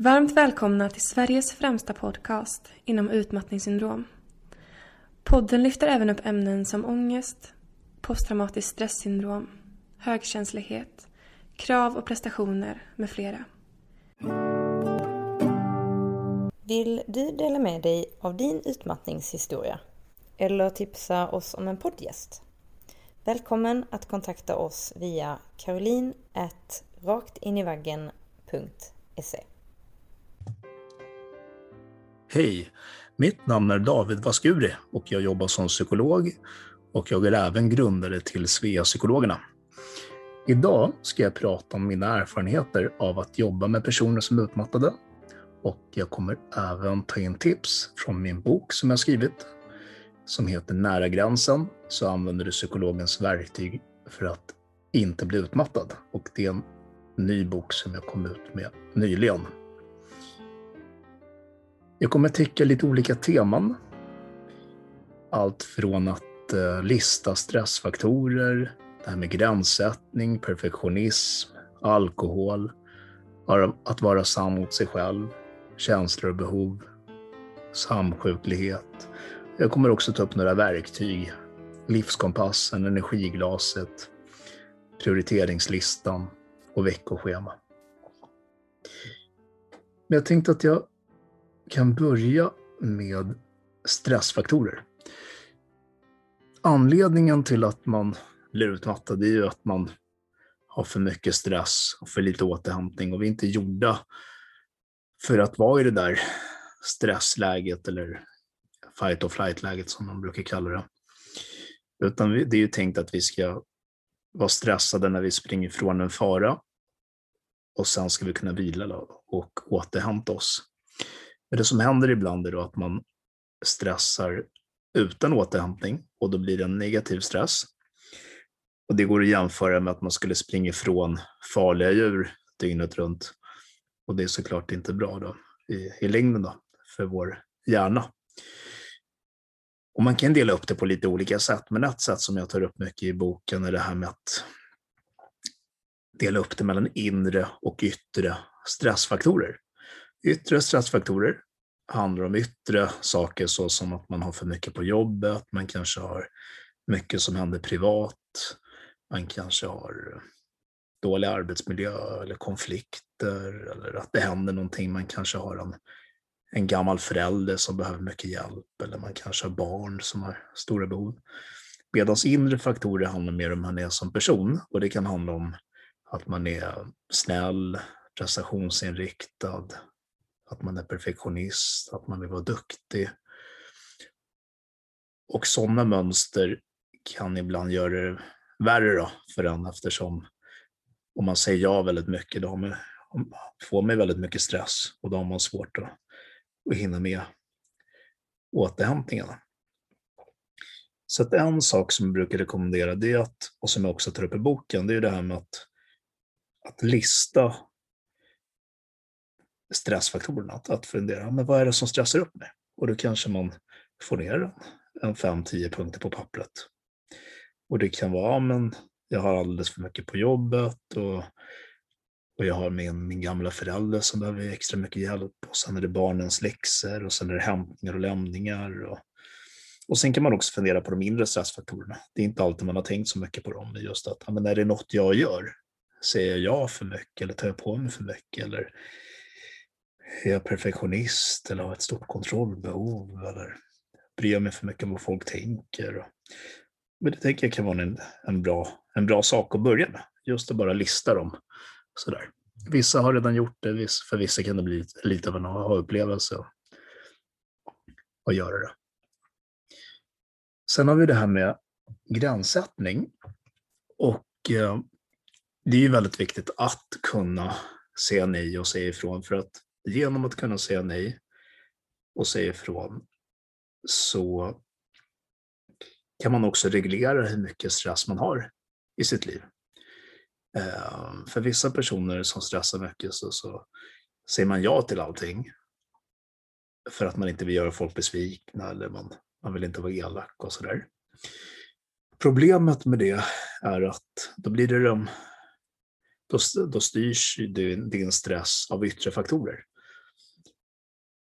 Varmt välkomna till Sveriges främsta podcast inom utmattningssyndrom. Podden lyfter även upp ämnen som ångest, posttraumatiskt stresssyndrom, högkänslighet, krav och prestationer med flera. Vill du dela med dig av din utmattningshistoria? Eller tipsa oss om en poddgäst? Välkommen att kontakta oss via caroline.raktinivaggen.se Hej! Mitt namn är David Vaskuri och jag jobbar som psykolog och jag är även grundare till Svea-psykologerna. Idag ska jag prata om mina erfarenheter av att jobba med personer som är utmattade och jag kommer även ta in tips från min bok som jag skrivit som heter Nära gränsen så använder du psykologens verktyg för att inte bli utmattad. Och det är en ny bok som jag kom ut med nyligen. Jag kommer täcka lite olika teman. Allt från att eh, lista stressfaktorer, det här med gränssättning, perfektionism, alkohol, att vara sann mot sig själv, känslor och behov, samsjuklighet. Jag kommer också ta upp några verktyg. Livskompassen, energiglaset, prioriteringslistan och veckoschema. Men jag tänkte att jag kan börja med stressfaktorer. Anledningen till att man blir utmattad är ju att man har för mycket stress och för lite återhämtning och vi är inte gjorda för att vara i det där stressläget eller fight or flight-läget som man brukar kalla det. Utan det är ju tänkt att vi ska vara stressade när vi springer från en fara och sen ska vi kunna vila och återhämta oss. Men det som händer ibland är då att man stressar utan återhämtning och då blir det en negativ stress. Och det går att jämföra med att man skulle springa ifrån farliga djur dygnet runt. Och det är såklart inte bra då i, i längden då, för vår hjärna. Och man kan dela upp det på lite olika sätt, men ett sätt som jag tar upp mycket i boken är det här med att dela upp det mellan inre och yttre stressfaktorer. Yttre stressfaktorer handlar om yttre saker såsom att man har för mycket på jobbet, man kanske har mycket som händer privat, man kanske har dålig arbetsmiljö eller konflikter eller att det händer någonting, man kanske har en, en gammal förälder som behöver mycket hjälp eller man kanske har barn som har stora behov. Medan inre faktorer handlar mer om hur man är som person och det kan handla om att man är snäll, prestationsinriktad, att man är perfektionist, att man vill vara duktig. Och sådana mönster kan ibland göra det värre då för en eftersom om man säger ja väldigt mycket, då man, får man väldigt mycket stress och då har man svårt att, att hinna med återhämtningarna. Så att en sak som jag brukar rekommendera, det är att, och som jag också tar upp i boken, det är det här med att, att lista stressfaktorerna. Att, att fundera, men vad är det som stressar upp mig? Och då kanske man får ner en 5-10 punkter på pappret. Och det kan vara, men jag har alldeles för mycket på jobbet och, och jag har min, min gamla förälder som behöver extra mycket hjälp och sen är det barnens läxor och sen är det hämtningar och lämningar. Och, och sen kan man också fundera på de mindre stressfaktorerna. Det är inte alltid man har tänkt så mycket på dem, men just att men är det något jag gör? Säger jag för mycket eller tar jag på mig för mycket? Eller är jag perfektionist eller har ett stort kontrollbehov eller bryr jag mig för mycket om vad folk tänker? Men det tänker jag kan vara en, en, bra, en bra sak att börja med. Just att bara lista dem. Sådär. Vissa har redan gjort det, för vissa kan det bli lite av en aha-upplevelse att göra det. Sen har vi det här med gränssättning. Och eh, det är ju väldigt viktigt att kunna se nej och säga ifrån för att genom att kunna säga nej och säga ifrån så kan man också reglera hur mycket stress man har i sitt liv. Eh, för vissa personer som stressar mycket så, så säger man ja till allting för att man inte vill göra folk besvikna eller man, man vill inte vara elak och sådär. Problemet med det är att då blir det de, då, då styrs din, din stress av yttre faktorer.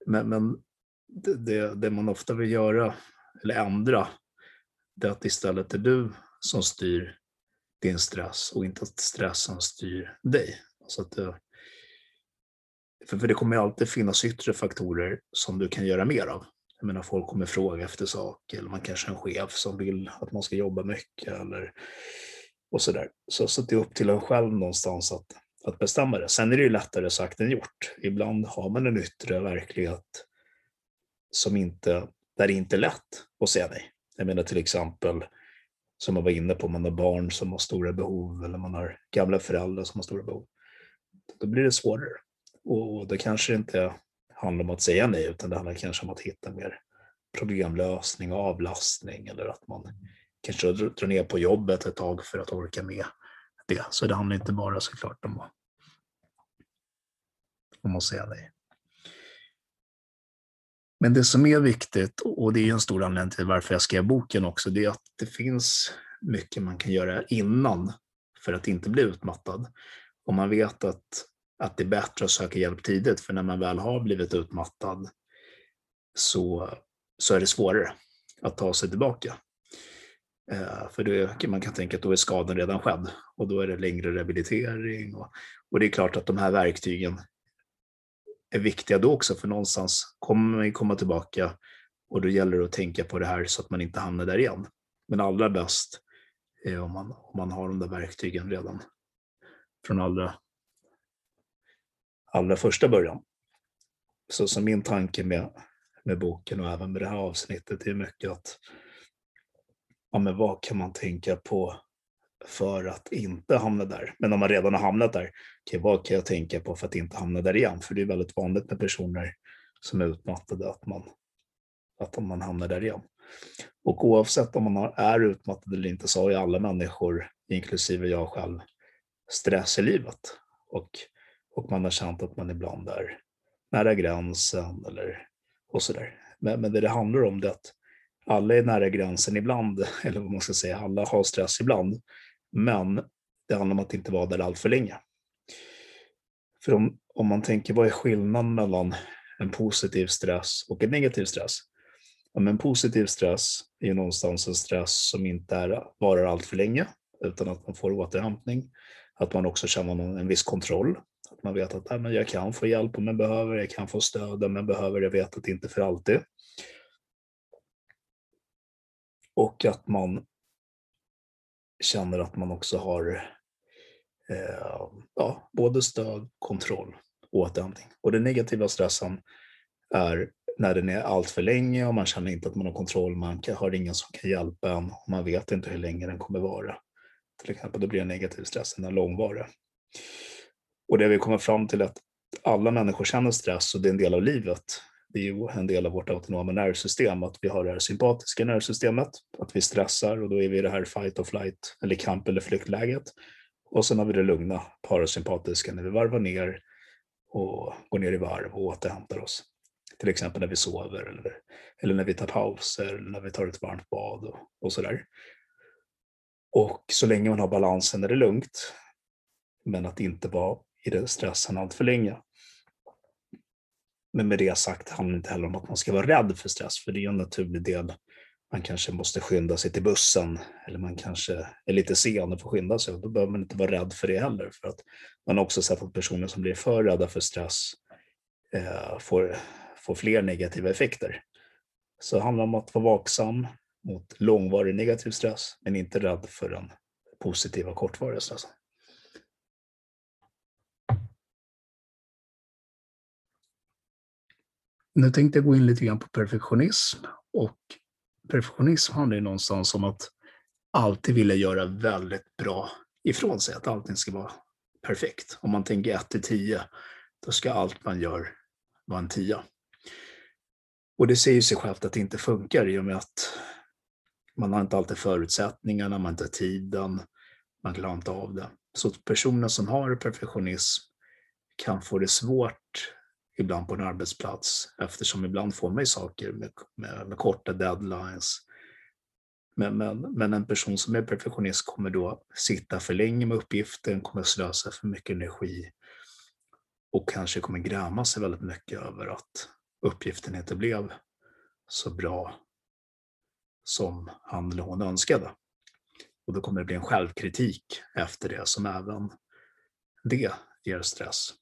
Men, men det, det, man ofta vill göra, eller ändra, det är att istället är du som styr din stress och inte att stressen styr dig. Så att eh, för, för det kommer alltid finnas yttre faktorer som du kan göra mer av. Jag menar, folk kommer fråga efter saker, eller man kanske är en chef som vill att man ska jobba mycket, eller och sådär. Så, så det är upp till en själv någonstans att, att bestämma det. Sen är det ju lättare sagt än gjort. Ibland har man en yttre verklighet som inte, där det inte är lätt att säga nej. Jag menar till exempel, som jag var inne på, man har barn som har stora behov eller man har gamla föräldrar som har stora behov. Då blir det svårare. Och då kanske det inte handlar om att säga nej, utan det handlar kanske om att hitta mer problemlösning och avlastning eller att man kanske dra ner på jobbet ett tag för att orka med det. Så det handlar inte bara såklart om att, om att säga nej. Men det som är viktigt, och det är en stor anledning till varför jag skrev boken också, det är att det finns mycket man kan göra innan för att inte bli utmattad. Och man vet att, att det är bättre att söka hjälp tidigt, för när man väl har blivit utmattad så, så är det svårare att ta sig tillbaka. Eh, för det, man kan tänka att då är skadan redan skedd och då är det längre rehabilitering. Och, och det är klart att de här verktygen är viktiga då också, för någonstans kommer man komma tillbaka och då gäller det att tänka på det här så att man inte hamnar där igen. Men allra bäst är om man, om man har de där verktygen redan från allra, allra första början. Så, så min tanke med, med boken och även med det här avsnittet är mycket att ja, men vad kan man tänka på för att inte hamna där? Men om man redan har hamnat där, okay, vad kan jag tänka på för att inte hamna där igen? För det är väldigt vanligt med personer som är utmattade att man, att man hamnar där igen. Och oavsett om man är utmattad eller inte så har ju alla människor, inklusive jag själv, stress i livet. Och, och man har känt att man ibland är nära gränsen eller och sådär. Men, men det det handlar om det är att alla är nära gränsen ibland, eller vad man ska säga, alla har stress ibland. Men det handlar om att inte vara där allt för länge. För om, om man tänker, vad är skillnaden mellan en positiv stress och en negativ stress? Ja, men positiv stress är ju någonstans en stress som inte är, varar allt för länge, utan att man får återhämtning. Att man också känner någon, en viss kontroll. Att man vet att äh, men jag kan få hjälp om jag behöver, jag kan få stöd om jag behöver, jag vet att det inte är för alltid. Och att man känner att man också har eh, ja, både stöd, kontroll och återhämtning. Och den negativa stressen är när den är allt för länge och man känner inte att man har kontroll, man har ingen som kan hjälpa en och man vet inte hur länge den kommer vara. Till exempel, då blir den negativ stressen långvarig. Och det vi kommer fram till är att alla människor känner stress och det är en del av livet det är ju en del av vårt autonoma nervsystem att vi har det här sympatiska nervsystemet, att vi stressar och då är vi i det här fight or flight eller kamp eller flyktläget. Och sen har vi det lugna parasympatiska när vi varvar ner och går ner i varv och återhämtar oss. Till exempel när vi sover eller, eller när vi tar pauser eller när vi tar ett varmt bad och, och sådär. Och så länge man har balansen är det lugnt. Men att inte vara i den stressen allt för länge. Men med det sagt handlar det inte heller om att man ska vara rädd för stress, för det är en naturlig del. Man kanske måste skynda sig till bussen eller man kanske är lite sen och får skynda sig. Då behöver man inte vara rädd för det heller. För att man har också sett att personer som blir för rädda för stress eh, får, får fler negativa effekter. Så det handlar om att vara vaksam mot långvarig negativ stress, men inte rädd för den positiva kortvariga stressen. Nu tänkte jag gå in lite grann på perfektionism. Och perfektionism handlar ju någonstans om att alltid vilja göra väldigt bra ifrån sig, att allting ska vara perfekt. Om man tänker 1 till 10, då ska allt man gör vara en 10. Och det säger sig självt att det inte funkar i och med att man har inte alltid förutsättningarna, man har inte tiden, man klarar inte av det. Så personer som har perfektionism kan få det svårt ibland på en arbetsplats eftersom ibland får man ju saker med, med, med korta deadlines. Men, men, men, en person som är perfektionist kommer då sitta för länge med uppgiften, kommer slösa för mycket energi och kanske kommer gräma sig väldigt mycket över att uppgiften inte blev så bra som han eller hon önskade. Och då kommer det bli en självkritik efter det som även det ger stress.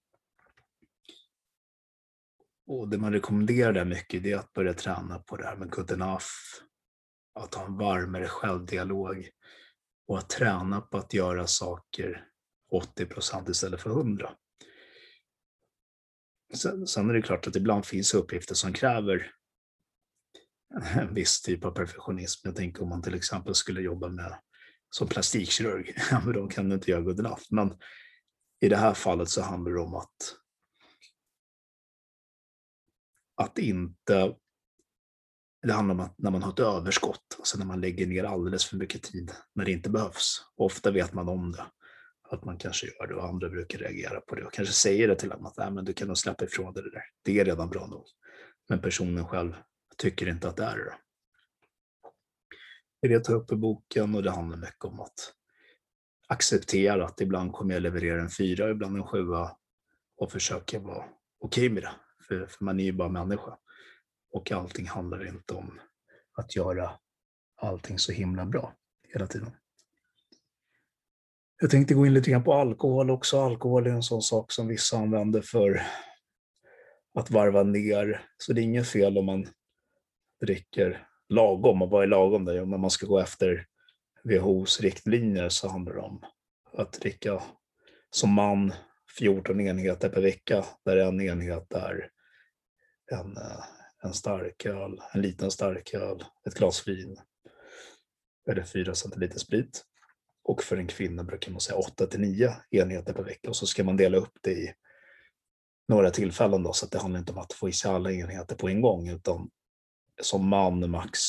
Och det man rekommenderar där mycket det är att börja träna på det här med good enough, att ha en varmare självdialog och att träna på att göra saker 80 procent istället för 100. Sen, sen är det klart att ibland finns uppgifter som kräver en viss typ av perfektionism. Jag tänker om man till exempel skulle jobba med som plastikkirurg, då kan du inte göra good enough. Men i det här fallet så handlar det om att att inte det handlar om att när man har ett överskott, alltså när man lägger ner alldeles för mycket tid när det inte behövs. Ofta vet man om det, att man kanske gör det och andra brukar reagera på det och kanske säger det till en att Nej, men du kan nog släppa ifrån dig det där. Det är redan bra nog. Men personen själv tycker inte att det är det. Det är det jag tar upp i boken och det handlar mycket om att acceptera att ibland kommer jag leverera en fyra, ibland en sjua och försöka vara okej okay med det. För, för man är ju bara människa. Och allting handlar inte om att göra allting så himla bra hela tiden. Jag tänkte gå in lite grann på alkohol också. Alkohol är en sån sak som vissa använder för att varva ner. Så det är inget fel om man dricker lagom. Och vad är lagom? Där? Om man ska gå efter WHOs riktlinjer så handlar det om att dricka som man 14 enheter per vecka, där en enhet är en, eh, en starköl, en liten starköl, ett glas vin eller 4 centiliter sprit. Och för en kvinna brukar man säga 8 till 9 enheter per vecka och så ska man dela upp det i några tillfällen då, så att det handlar inte om att få i sig alla enheter på en gång utan som man max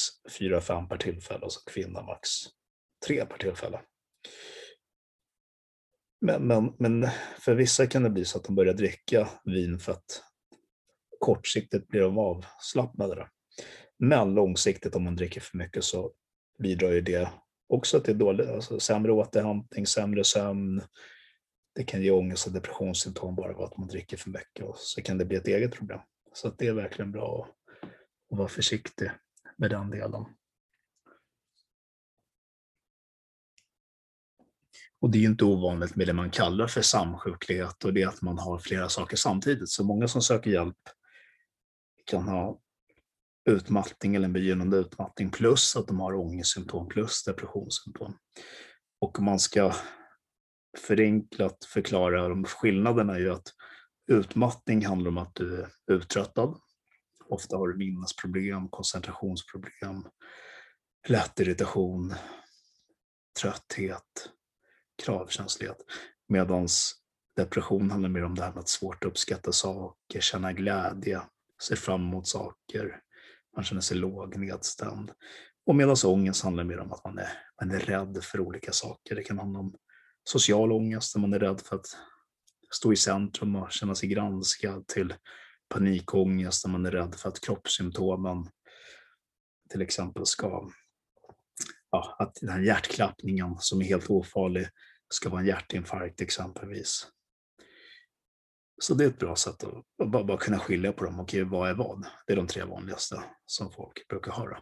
4-5 per tillfälle och som kvinna max 3 per tillfälle. Men, men, men för vissa kan det bli så att de börjar dricka vin för att kortsiktigt blir de avslappnade. Men långsiktigt om man dricker för mycket så bidrar ju det också till dålig, alltså sämre återhämtning, sämre sömn. Det kan ge ångest och depressionssymptom bara av att man dricker för mycket och så kan det bli ett eget problem. Så det är verkligen bra att, att vara försiktig med den delen. Och det är inte ovanligt med det man kallar för samsjuklighet och det är att man har flera saker samtidigt. Så många som söker hjälp kan ha utmattning eller en begynnande utmattning plus att de har ångestsymptom plus depressionssymptom. Och om man ska förenklat förklara de skillnaderna är ju att utmattning handlar om att du är uttröttad. Ofta har du minnesproblem, koncentrationsproblem, lätt irritation, trötthet, kravkänslighet. Medan depression handlar mer om det här med att svårt uppskatta saker, känna glädje, ser fram emot saker, man känner sig låg, nedstämd. Och medan ångest handlar mer om att man är, man är rädd för olika saker. Det kan handla om social ångest, där man är rädd för att stå i centrum och känna sig granskad, till panikångest, där man är rädd för att kroppssymptomen till exempel ska, ja, att den här hjärtklappningen som är helt ofarlig ska vara en hjärtinfarkt exempelvis. Så det är ett bra sätt att bara, bara kunna skilja på dem. Okej, vad är vad? Det är de tre vanligaste som folk brukar höra.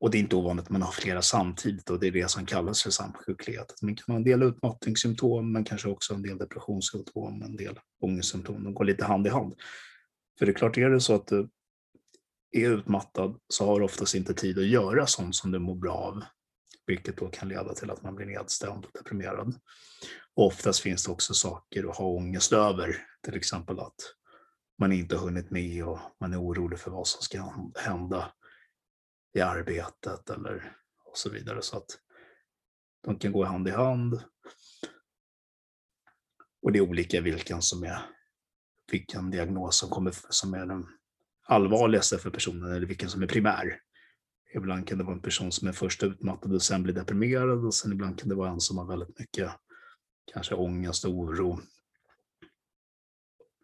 Och det är inte ovanligt att man har flera samtidigt och det är det som kallas för samsjuklighet. Man kan ha en del utmattningssymptom men kanske också en del depressionssymptom, en del ångestsymptom. De går lite hand i hand. För det är klart, är det så att du är utmattad så har du oftast inte tid att göra sånt som du mår bra av. Vilket då kan leda till att man blir nedstämd och deprimerad. Oftast finns det också saker att ha ångest över, till exempel att man inte har hunnit med och man är orolig för vad som ska hända i arbetet eller och så vidare. Så att de kan gå hand i hand. Och det är olika vilken som är vilken diagnos som, kommer, som är den allvarligaste för personen eller vilken som är primär. Ibland kan det vara en person som är först utmattad och sen blir deprimerad och sen ibland kan det vara en som har väldigt mycket kanske ångest och oro.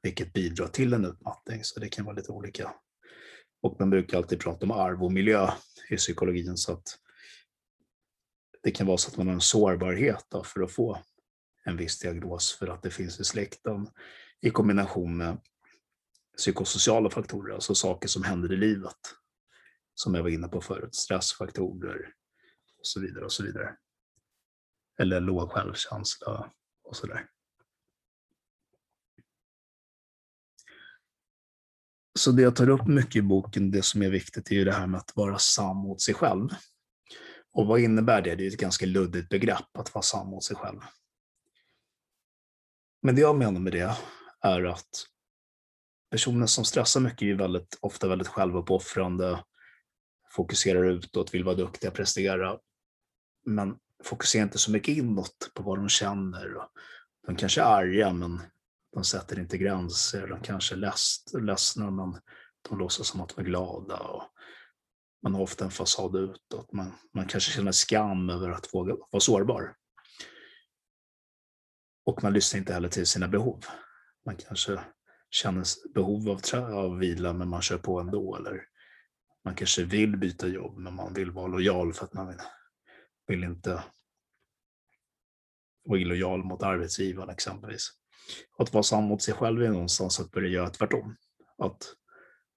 Vilket bidrar till en utmattning, så det kan vara lite olika. Och man brukar alltid prata om arv och miljö i psykologin så att det kan vara så att man har en sårbarhet för att få en viss diagnos för att det finns i släkten i kombination med psykosociala faktorer, alltså saker som händer i livet. Som jag var inne på förut, stressfaktorer och så vidare och så vidare. Eller låg självkänsla och så där. Så det jag tar upp mycket i boken, det som är viktigt, är ju det här med att vara sann mot sig själv. Och vad innebär det? Det är ett ganska luddigt begrepp, att vara sann mot sig själv. Men det jag menar med det är att personer som stressar mycket är ju väldigt, ofta väldigt självuppoffrande, fokuserar utåt, vill vara duktiga, prestera, men fokuserar inte så mycket inåt på vad de känner. De kanske är arga, men de sätter inte gränser. De kanske är ledsna, men de låtsas som att de är glada. Och man har ofta en fasad utåt. Man, man kanske känner skam över att våga vara sårbar. Och man lyssnar inte heller till sina behov. Man kanske känner behov av, av vila, men man kör på ändå. Eller man kanske vill byta jobb, men man vill vara lojal för att man vill, vill inte vara illojal mot arbetsgivaren exempelvis. Att vara sann mot sig själv är någonstans att börja göra tvärtom. Att,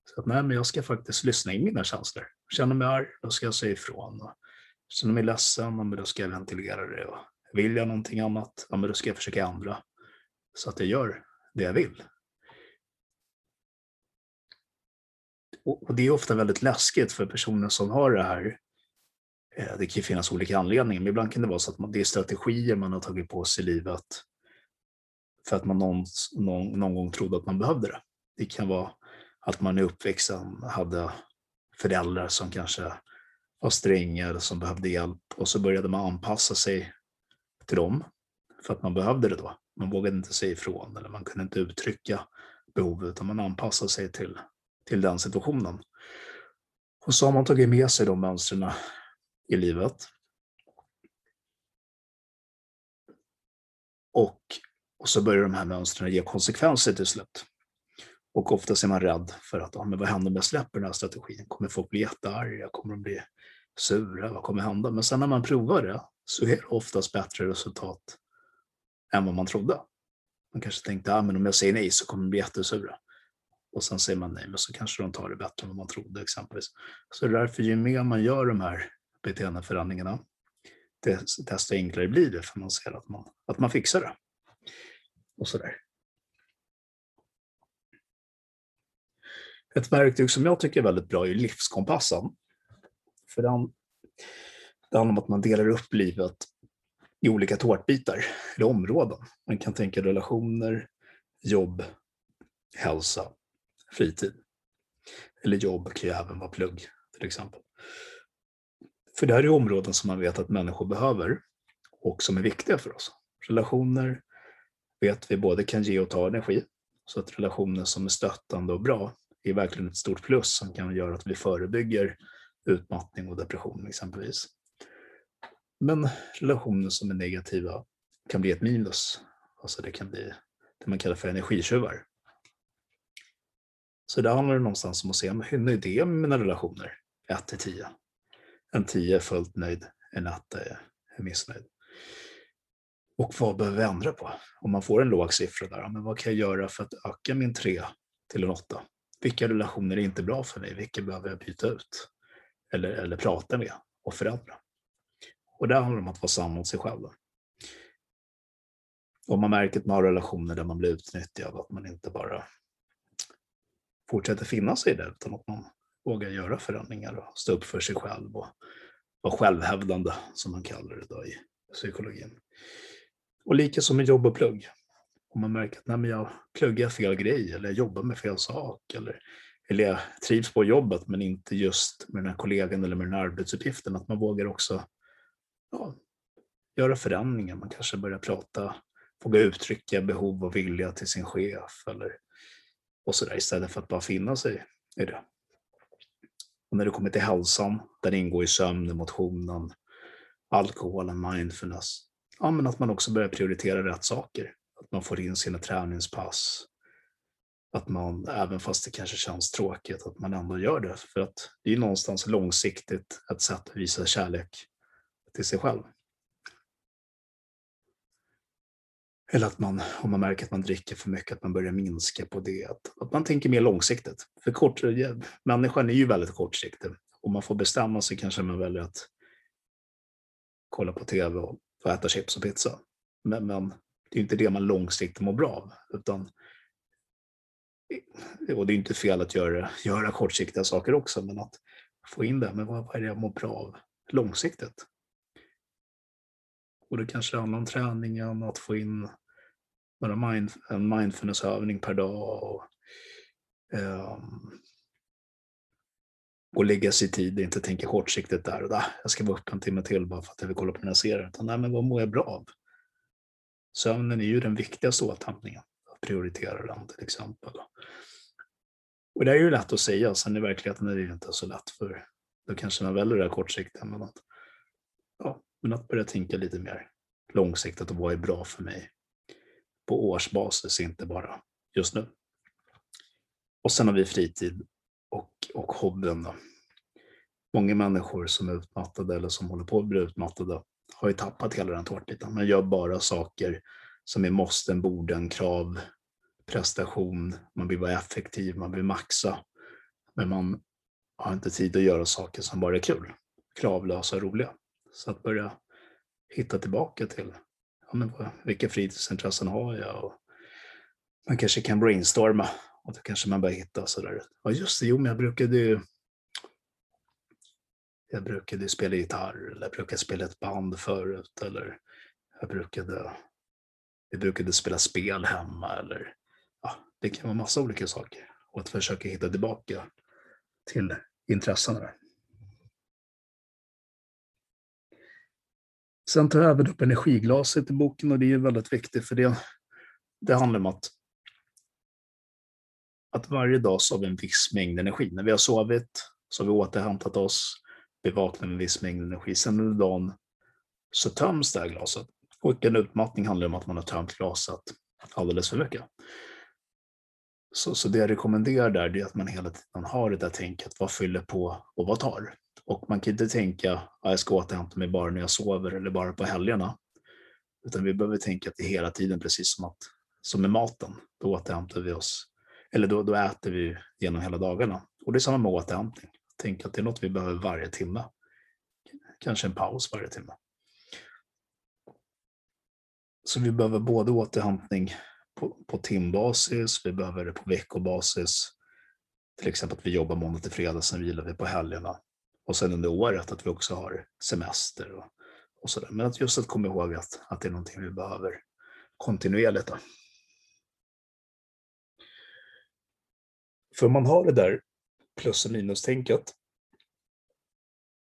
så att nej, men jag ska faktiskt lyssna in mina känslor. Känner mig arg, då ska jag säga ifrån. Känner mig ledsen, men då ska jag ventilera det. Och vill jag någonting annat, ja, men då ska jag försöka ändra. Så att jag gör det jag vill. Och det är ofta väldigt läskigt för personer som har det här. Eh, det kan finnas olika anledningar, men ibland kan det vara så att det är strategier man har tagit på sig i livet för att man någon, någon, någon gång trodde att man behövde det. Det kan vara att man i uppväxten hade föräldrar som kanske var stränga eller som behövde hjälp och så började man anpassa sig till dem för att man behövde det då. Man vågade inte säga ifrån eller man kunde inte uttrycka behov utan man anpassade sig till, till den situationen. Och så har man tagit med sig de mönstren i livet. Och och så börjar de här mönstren ge konsekvenser till slut. Och ofta är man rädd för att, ja, men vad händer om jag släpper den här strategin? Kommer folk bli jättearga? Kommer de bli sura? Vad kommer hända? Men sen när man provar det så är det oftast bättre resultat än vad man trodde. Man kanske tänkte, ja, men om jag säger nej så kommer de bli jättesura. Och sen säger man nej, men så kanske de tar det bättre än vad man trodde exempelvis. Så därför ju mer man gör de här beteendeförändringarna, desto enklare blir det för man ser att man, att man fixar det och sådär. Ett verktyg som jag tycker är väldigt bra är livskompassen. För den, det handlar om att man delar upp livet i olika tårtbitar, eller områden. Man kan tänka relationer, jobb, hälsa, fritid. Eller jobb kan ju även vara plugg, till exempel. För det här är områden som man vet att människor behöver och som är viktiga för oss. Relationer, vet vi både kan ge och ta energi. Så att relationer som är stöttande och bra är verkligen ett stort plus som kan göra att vi förebygger utmattning och depression exempelvis. Men relationer som är negativa kan bli ett minus. Alltså det kan bli det man kallar för energitjuvar. Så där handlar det någonstans om att se hur nöjd är jag med mina relationer? 1 till 10. En 10 är fullt nöjd, en 1 är missnöjd. Och vad behöver vi ändra på? Om man får en låg siffra där, men vad kan jag göra för att öka min 3 till en 8? Vilka relationer är inte bra för mig? Vilka behöver jag byta ut? Eller, eller prata med och förändra? Och där handlar det om att vara sann mot sig själv. Om man märker att man har relationer där man blir utnyttjad, att man inte bara fortsätter finnas i det, utan att man Våga göra förändringar och stå upp för sig själv och vara självhävdande, som man kallar det då i psykologin. Och lika som med jobb och plugg. Om man märker att nej, men jag pluggar fel grej eller jag jobbar med fel sak eller, eller jag trivs på jobbet men inte just med den här kollegan eller med den här arbetsuppgiften. Att man vågar också ja, göra förändringar. Man kanske börjar prata, våga uttrycka behov och vilja till sin chef eller och så där, istället för att bara finna sig i det. Och när det kommer till hälsan, där ingår ju sömnen, motionen, alkoholen, mindfulness, ja, men att man också börjar prioritera rätt saker. Att man får in sina träningspass. Att man, även fast det kanske känns tråkigt, att man ändå gör det. För att det är någonstans långsiktigt ett sätt att visa kärlek till sig själv. Eller att man, om man märker att man dricker för mycket, att man börjar minska på det. Att, att man tänker mer långsiktigt. För kort, människan är ju väldigt kortsiktig. Om man får bestämma sig kanske man väljer att kolla på tv och äta chips och pizza. Men, men det är inte det man långsiktigt mår bra av. Utan, och det är inte fel att göra, göra kortsiktiga saker också, men att få in det. Men vad, vad är det jag mår bra av långsiktigt? Och det kanske handlar om träningen, att få in några mind, en mindfulnessövning per dag. Och, um, och lägga sig i tid, inte tänka kortsiktigt där och där. Jag ska vara upp en timme till bara för att jag vill kolla på mina serier. Utan, nej, men vad mår jag bra av? Sömnen är ju den viktigaste återhämtningen. Att prioritera den till exempel. Och det är ju lätt att säga, sen i verkligheten är det ju inte så lätt för då kanske man väljer det här kortsiktiga. Men att, ja, men att börja tänka lite mer långsiktigt och vad är bra för mig på årsbasis, inte bara just nu. Och sen har vi fritid och, och hobbyn. Då. Många människor som är utmattade eller som håller på att bli utmattade har ju tappat hela den tårtbiten. Man gör bara saker som är måsten, borden, krav, prestation. Man vill vara effektiv, man vill maxa. Men man har inte tid att göra saker som bara är kul, kravlösa och roliga. Så att börja hitta tillbaka till ja, men vilka fritidsintressen har jag? Och man kanske kan brainstorma och då kanske man börjar hitta sådär. Ja just det, jo men jag brukade ju jag brukade spela gitarr eller jag brukade spela ett band förut eller jag brukade, jag brukade spela spel hemma eller ja, det kan vara massa olika saker och att försöka hitta tillbaka till intressena där. Sen tar jag även upp energiglaset i boken och det är väldigt viktigt för det, det handlar om att, att varje dag så har vi en viss mängd energi. När vi har sovit så har vi återhämtat oss, vi vaknar med en viss mängd energi. Sen under dagen så töms det här glaset. Och en utmattning handlar om att man har tömt glaset alldeles för mycket. Så, så det jag rekommenderar där är att man hela tiden har det där tänket, vad fyller på och vad tar? Och man kan inte tänka att jag ska återhämta mig bara när jag sover eller bara på helgerna. Utan vi behöver tänka att det är hela tiden, precis som, att, som med maten. Då återhämtar vi oss, eller då, då äter vi genom hela dagarna. Och det är samma med återhämtning. Tänk att det är något vi behöver varje timme. Kanske en paus varje timme. Så vi behöver både återhämtning på, på timbasis, vi behöver det på veckobasis. Till exempel att vi jobbar måndag till fredag, sen vilar vi på helgerna. Och sen under året att vi också har semester och, och sådär. Men att just att komma ihåg att, att det är någonting vi behöver kontinuerligt. Då. För om man har det där plus och minus-tänket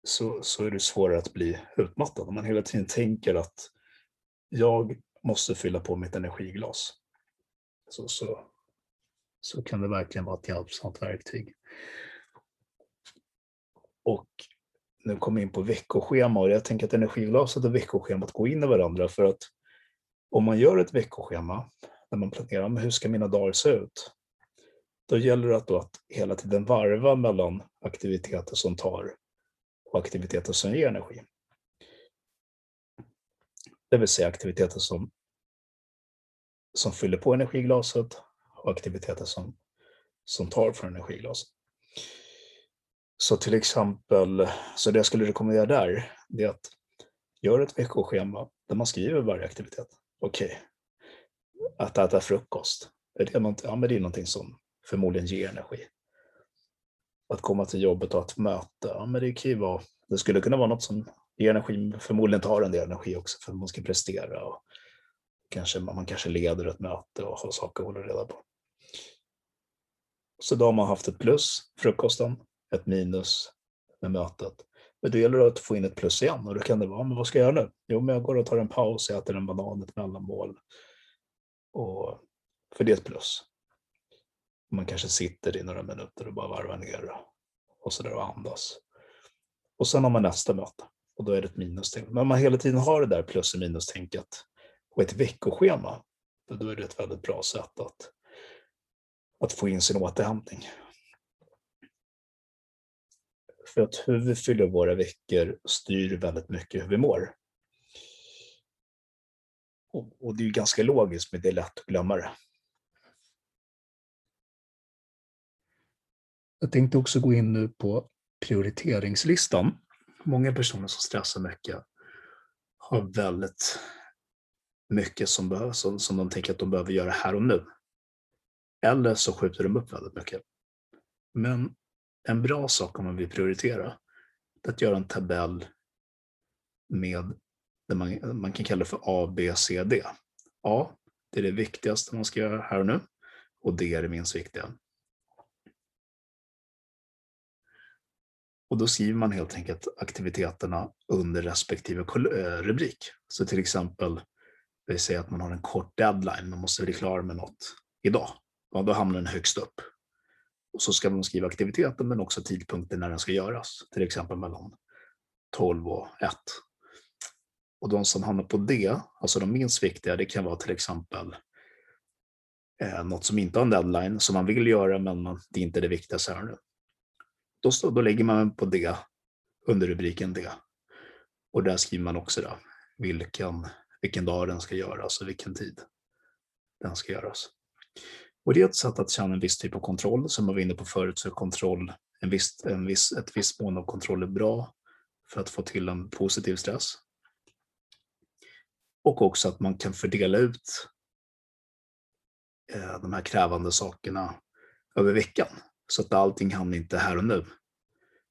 så, så är det svårare att bli utmattad. Om man hela tiden tänker att jag måste fylla på mitt energiglas. Så, så, så kan det verkligen vara ett hjälpsamt verktyg. Nu kom jag in på veckoschema och jag tänker att energiglaset och veckoschemat går in i varandra för att om man gör ett veckoschema när man planerar men hur ska mina dagar se ut? Då gäller det att, då att hela tiden varva mellan aktiviteter som tar och aktiviteter som ger energi. Det vill säga aktiviteter som, som fyller på energiglaset och aktiviteter som, som tar från energiglaset. Så till exempel, så det jag skulle rekommendera där, det är att göra ett veckoschema där man skriver varje aktivitet. Okej, okay. att äta frukost, är det, något, ja, men det är någonting som förmodligen ger energi. Att komma till jobbet och ha ett möte, ja, men det kan ju vara, det skulle kunna vara något som ger energi, förmodligen tar en del energi också för att man ska prestera. Och kanske, man kanske leder ett möte och har saker att hålla reda på. Så då har man haft ett plus, frukosten, ett minus med mötet. Men då gäller det att få in ett plus igen och då kan det vara, men vad ska jag göra nu? Jo, men jag går och tar en paus, jag äter en banan, ett mellanmål. Och, för det är ett plus. Man kanske sitter i några minuter och bara varvar ner och så där och andas. Och sen har man nästa möte och då är det ett minus till. Men om man hela tiden har det där plus och minus-tänket och ett veckoschema, då är det ett väldigt bra sätt att, att få in sin återhämtning. För att hur vi fyller våra veckor styr väldigt mycket hur vi mår. Och, och det är ju ganska logiskt, men det är lätt att glömma det. Jag tänkte också gå in nu på prioriteringslistan. Många personer som stressar mycket har väldigt mycket som, behövs, som, som de tänker att de behöver göra här och nu. Eller så skjuter de upp väldigt mycket. Men en bra sak om man vill prioritera är att göra en tabell med det man, man kan kalla för A, B, C, D. A, det är det viktigaste man ska göra här och nu och D är det minst viktiga. Och då skriver man helt enkelt aktiviteterna under respektive eh, rubrik. Så till exempel, vi säger att man har en kort deadline, man måste bli klar med något idag. Ja, då hamnar den högst upp. Och så ska man skriva aktiviteten men också tidpunkten när den ska göras. Till exempel mellan 12 och 1. Och de som hamnar på det, alltså de minst viktiga, det kan vara till exempel eh, något som inte har en deadline, som man vill göra men man, det är inte det viktigaste här nu. Då, då lägger man på det under rubriken det. Och där skriver man också då, vilken, vilken dag den ska göras och vilken tid den ska göras. Och det är ett sätt att känna en viss typ av kontroll, som jag var inne på förut, så är kontroll, en viss, en viss, ett visst mån av kontroll är bra för att få till en positiv stress. Och också att man kan fördela ut eh, de här krävande sakerna över veckan. Så att allting hamnar inte här och nu.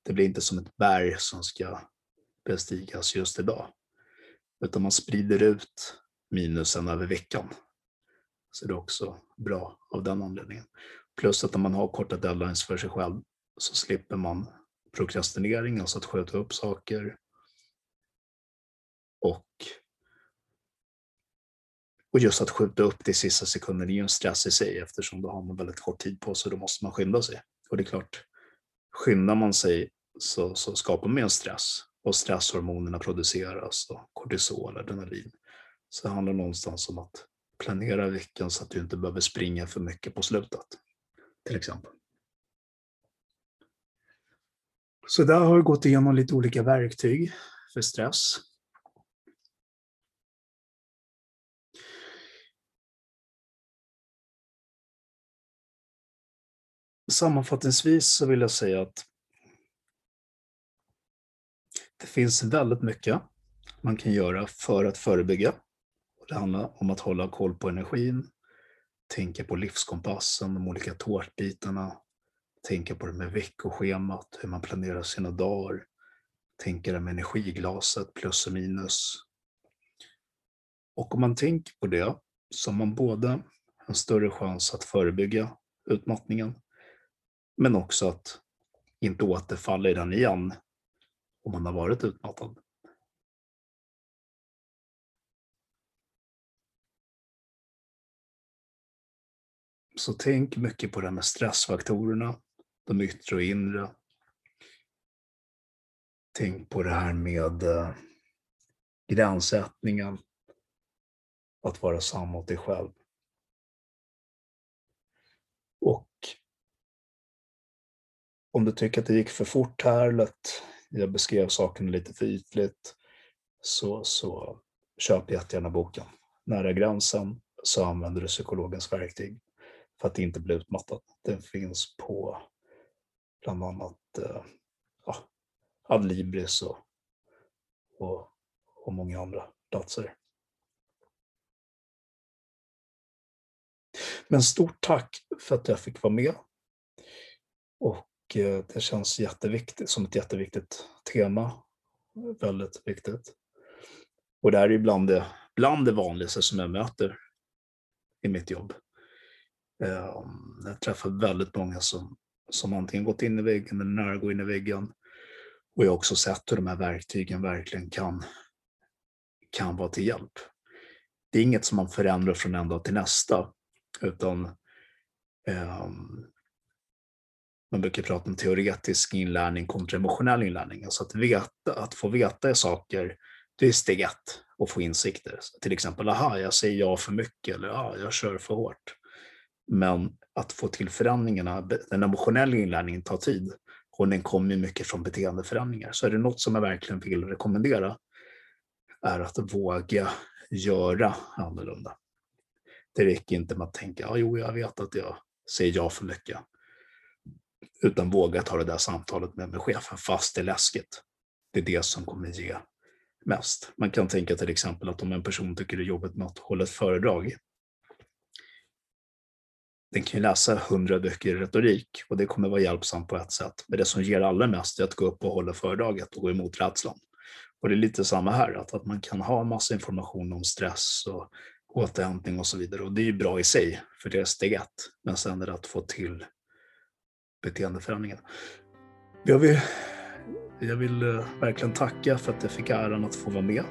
Det blir inte som ett berg som ska bestigas just idag. Utan man sprider ut minusen över veckan. Så det är också bra av den anledningen. Plus att om man har korta deadlines för sig själv så slipper man prokrastinering, alltså att skjuta upp saker. Och, och just att skjuta upp det i sista sekunden är ju en stress i sig eftersom då har man väldigt kort tid på sig och då måste man skynda sig. Och det är klart, skyndar man sig så, så skapar man en stress och stresshormonerna produceras och kortisol, adrenalin. Så det handlar någonstans om att planera veckan så att du inte behöver springa för mycket på slutet. Till exempel. Så där har vi gått igenom lite olika verktyg för stress. Sammanfattningsvis så vill jag säga att det finns väldigt mycket man kan göra för att förebygga. Det handlar om att hålla koll på energin, tänka på livskompassen, de olika tårtbitarna, tänka på det med veckoschemat, hur man planerar sina dagar, tänka det med energiglaset, plus och minus. Och om man tänker på det så har man både en större chans att förebygga utmattningen, men också att inte återfalla i den igen om man har varit utmattad. Så tänk mycket på det här med stressfaktorerna, de yttre och inre. Tänk på det här med eh, gränssättningen, att vara sann mot dig själv. Och om du tycker att det gick för fort här, eller att jag beskrev saken lite för ytligt, så, så köp jättegärna boken. Nära gränsen så använder du psykologens verktyg för att inte bli utmattad. Den finns på bland annat eh, ja, Adlibris och, och, och många andra platser. Men stort tack för att jag fick vara med. Och eh, det känns jätteviktigt, som ett jätteviktigt tema. Väldigt viktigt. Och det här är bland det, bland det vanligaste som jag möter i mitt jobb. Ehm, jag träffar väldigt många som, som antingen gått in i väggen eller nära gå in i väggen. Och jag har också sett hur de här verktygen verkligen kan, kan vara till hjälp. Det är inget som man förändrar från en dag till nästa, utan eh, man brukar prata om teoretisk inlärning kontra emotionell inlärning. Alltså att, veta, att få veta saker, det är steg ett att få insikter. till exempel, aha, jag säger ja för mycket eller ja, jag kör för hårt. Men att få till förändringarna, den emotionella inlärningen tar tid och den kommer mycket från beteendeförändringar. Så är det något som jag verkligen vill rekommendera är att våga göra annorlunda. Det räcker inte med att tänka, ja, jo, jag vet att jag säger ja för mycket. Utan våga ta det där samtalet med, med chefen, fast det är läskigt. Det är det som kommer ge mest. Man kan tänka till exempel att om en person tycker det är jobbigt med att hålla ett föredrag, den kan ju läsa hundra böcker i retorik och det kommer vara hjälpsamt på ett sätt. Men det som ger allra mest är att gå upp och hålla föredraget och gå emot rädslan. Och det är lite samma här, att, att man kan ha massa information om stress och återhämtning och så vidare. Och det är ju bra i sig, för det är steg ett. Men sen är det att få till beteendeförändringen. Jag vill, jag vill eh, verkligen tacka för att jag fick äran att få vara med.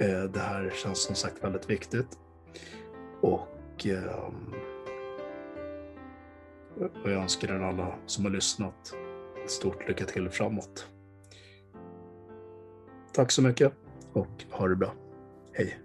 Eh, det här känns som sagt väldigt viktigt. Och, ehm, och jag önskar er alla som har lyssnat ett stort lycka till framåt. Tack så mycket och ha det bra. Hej!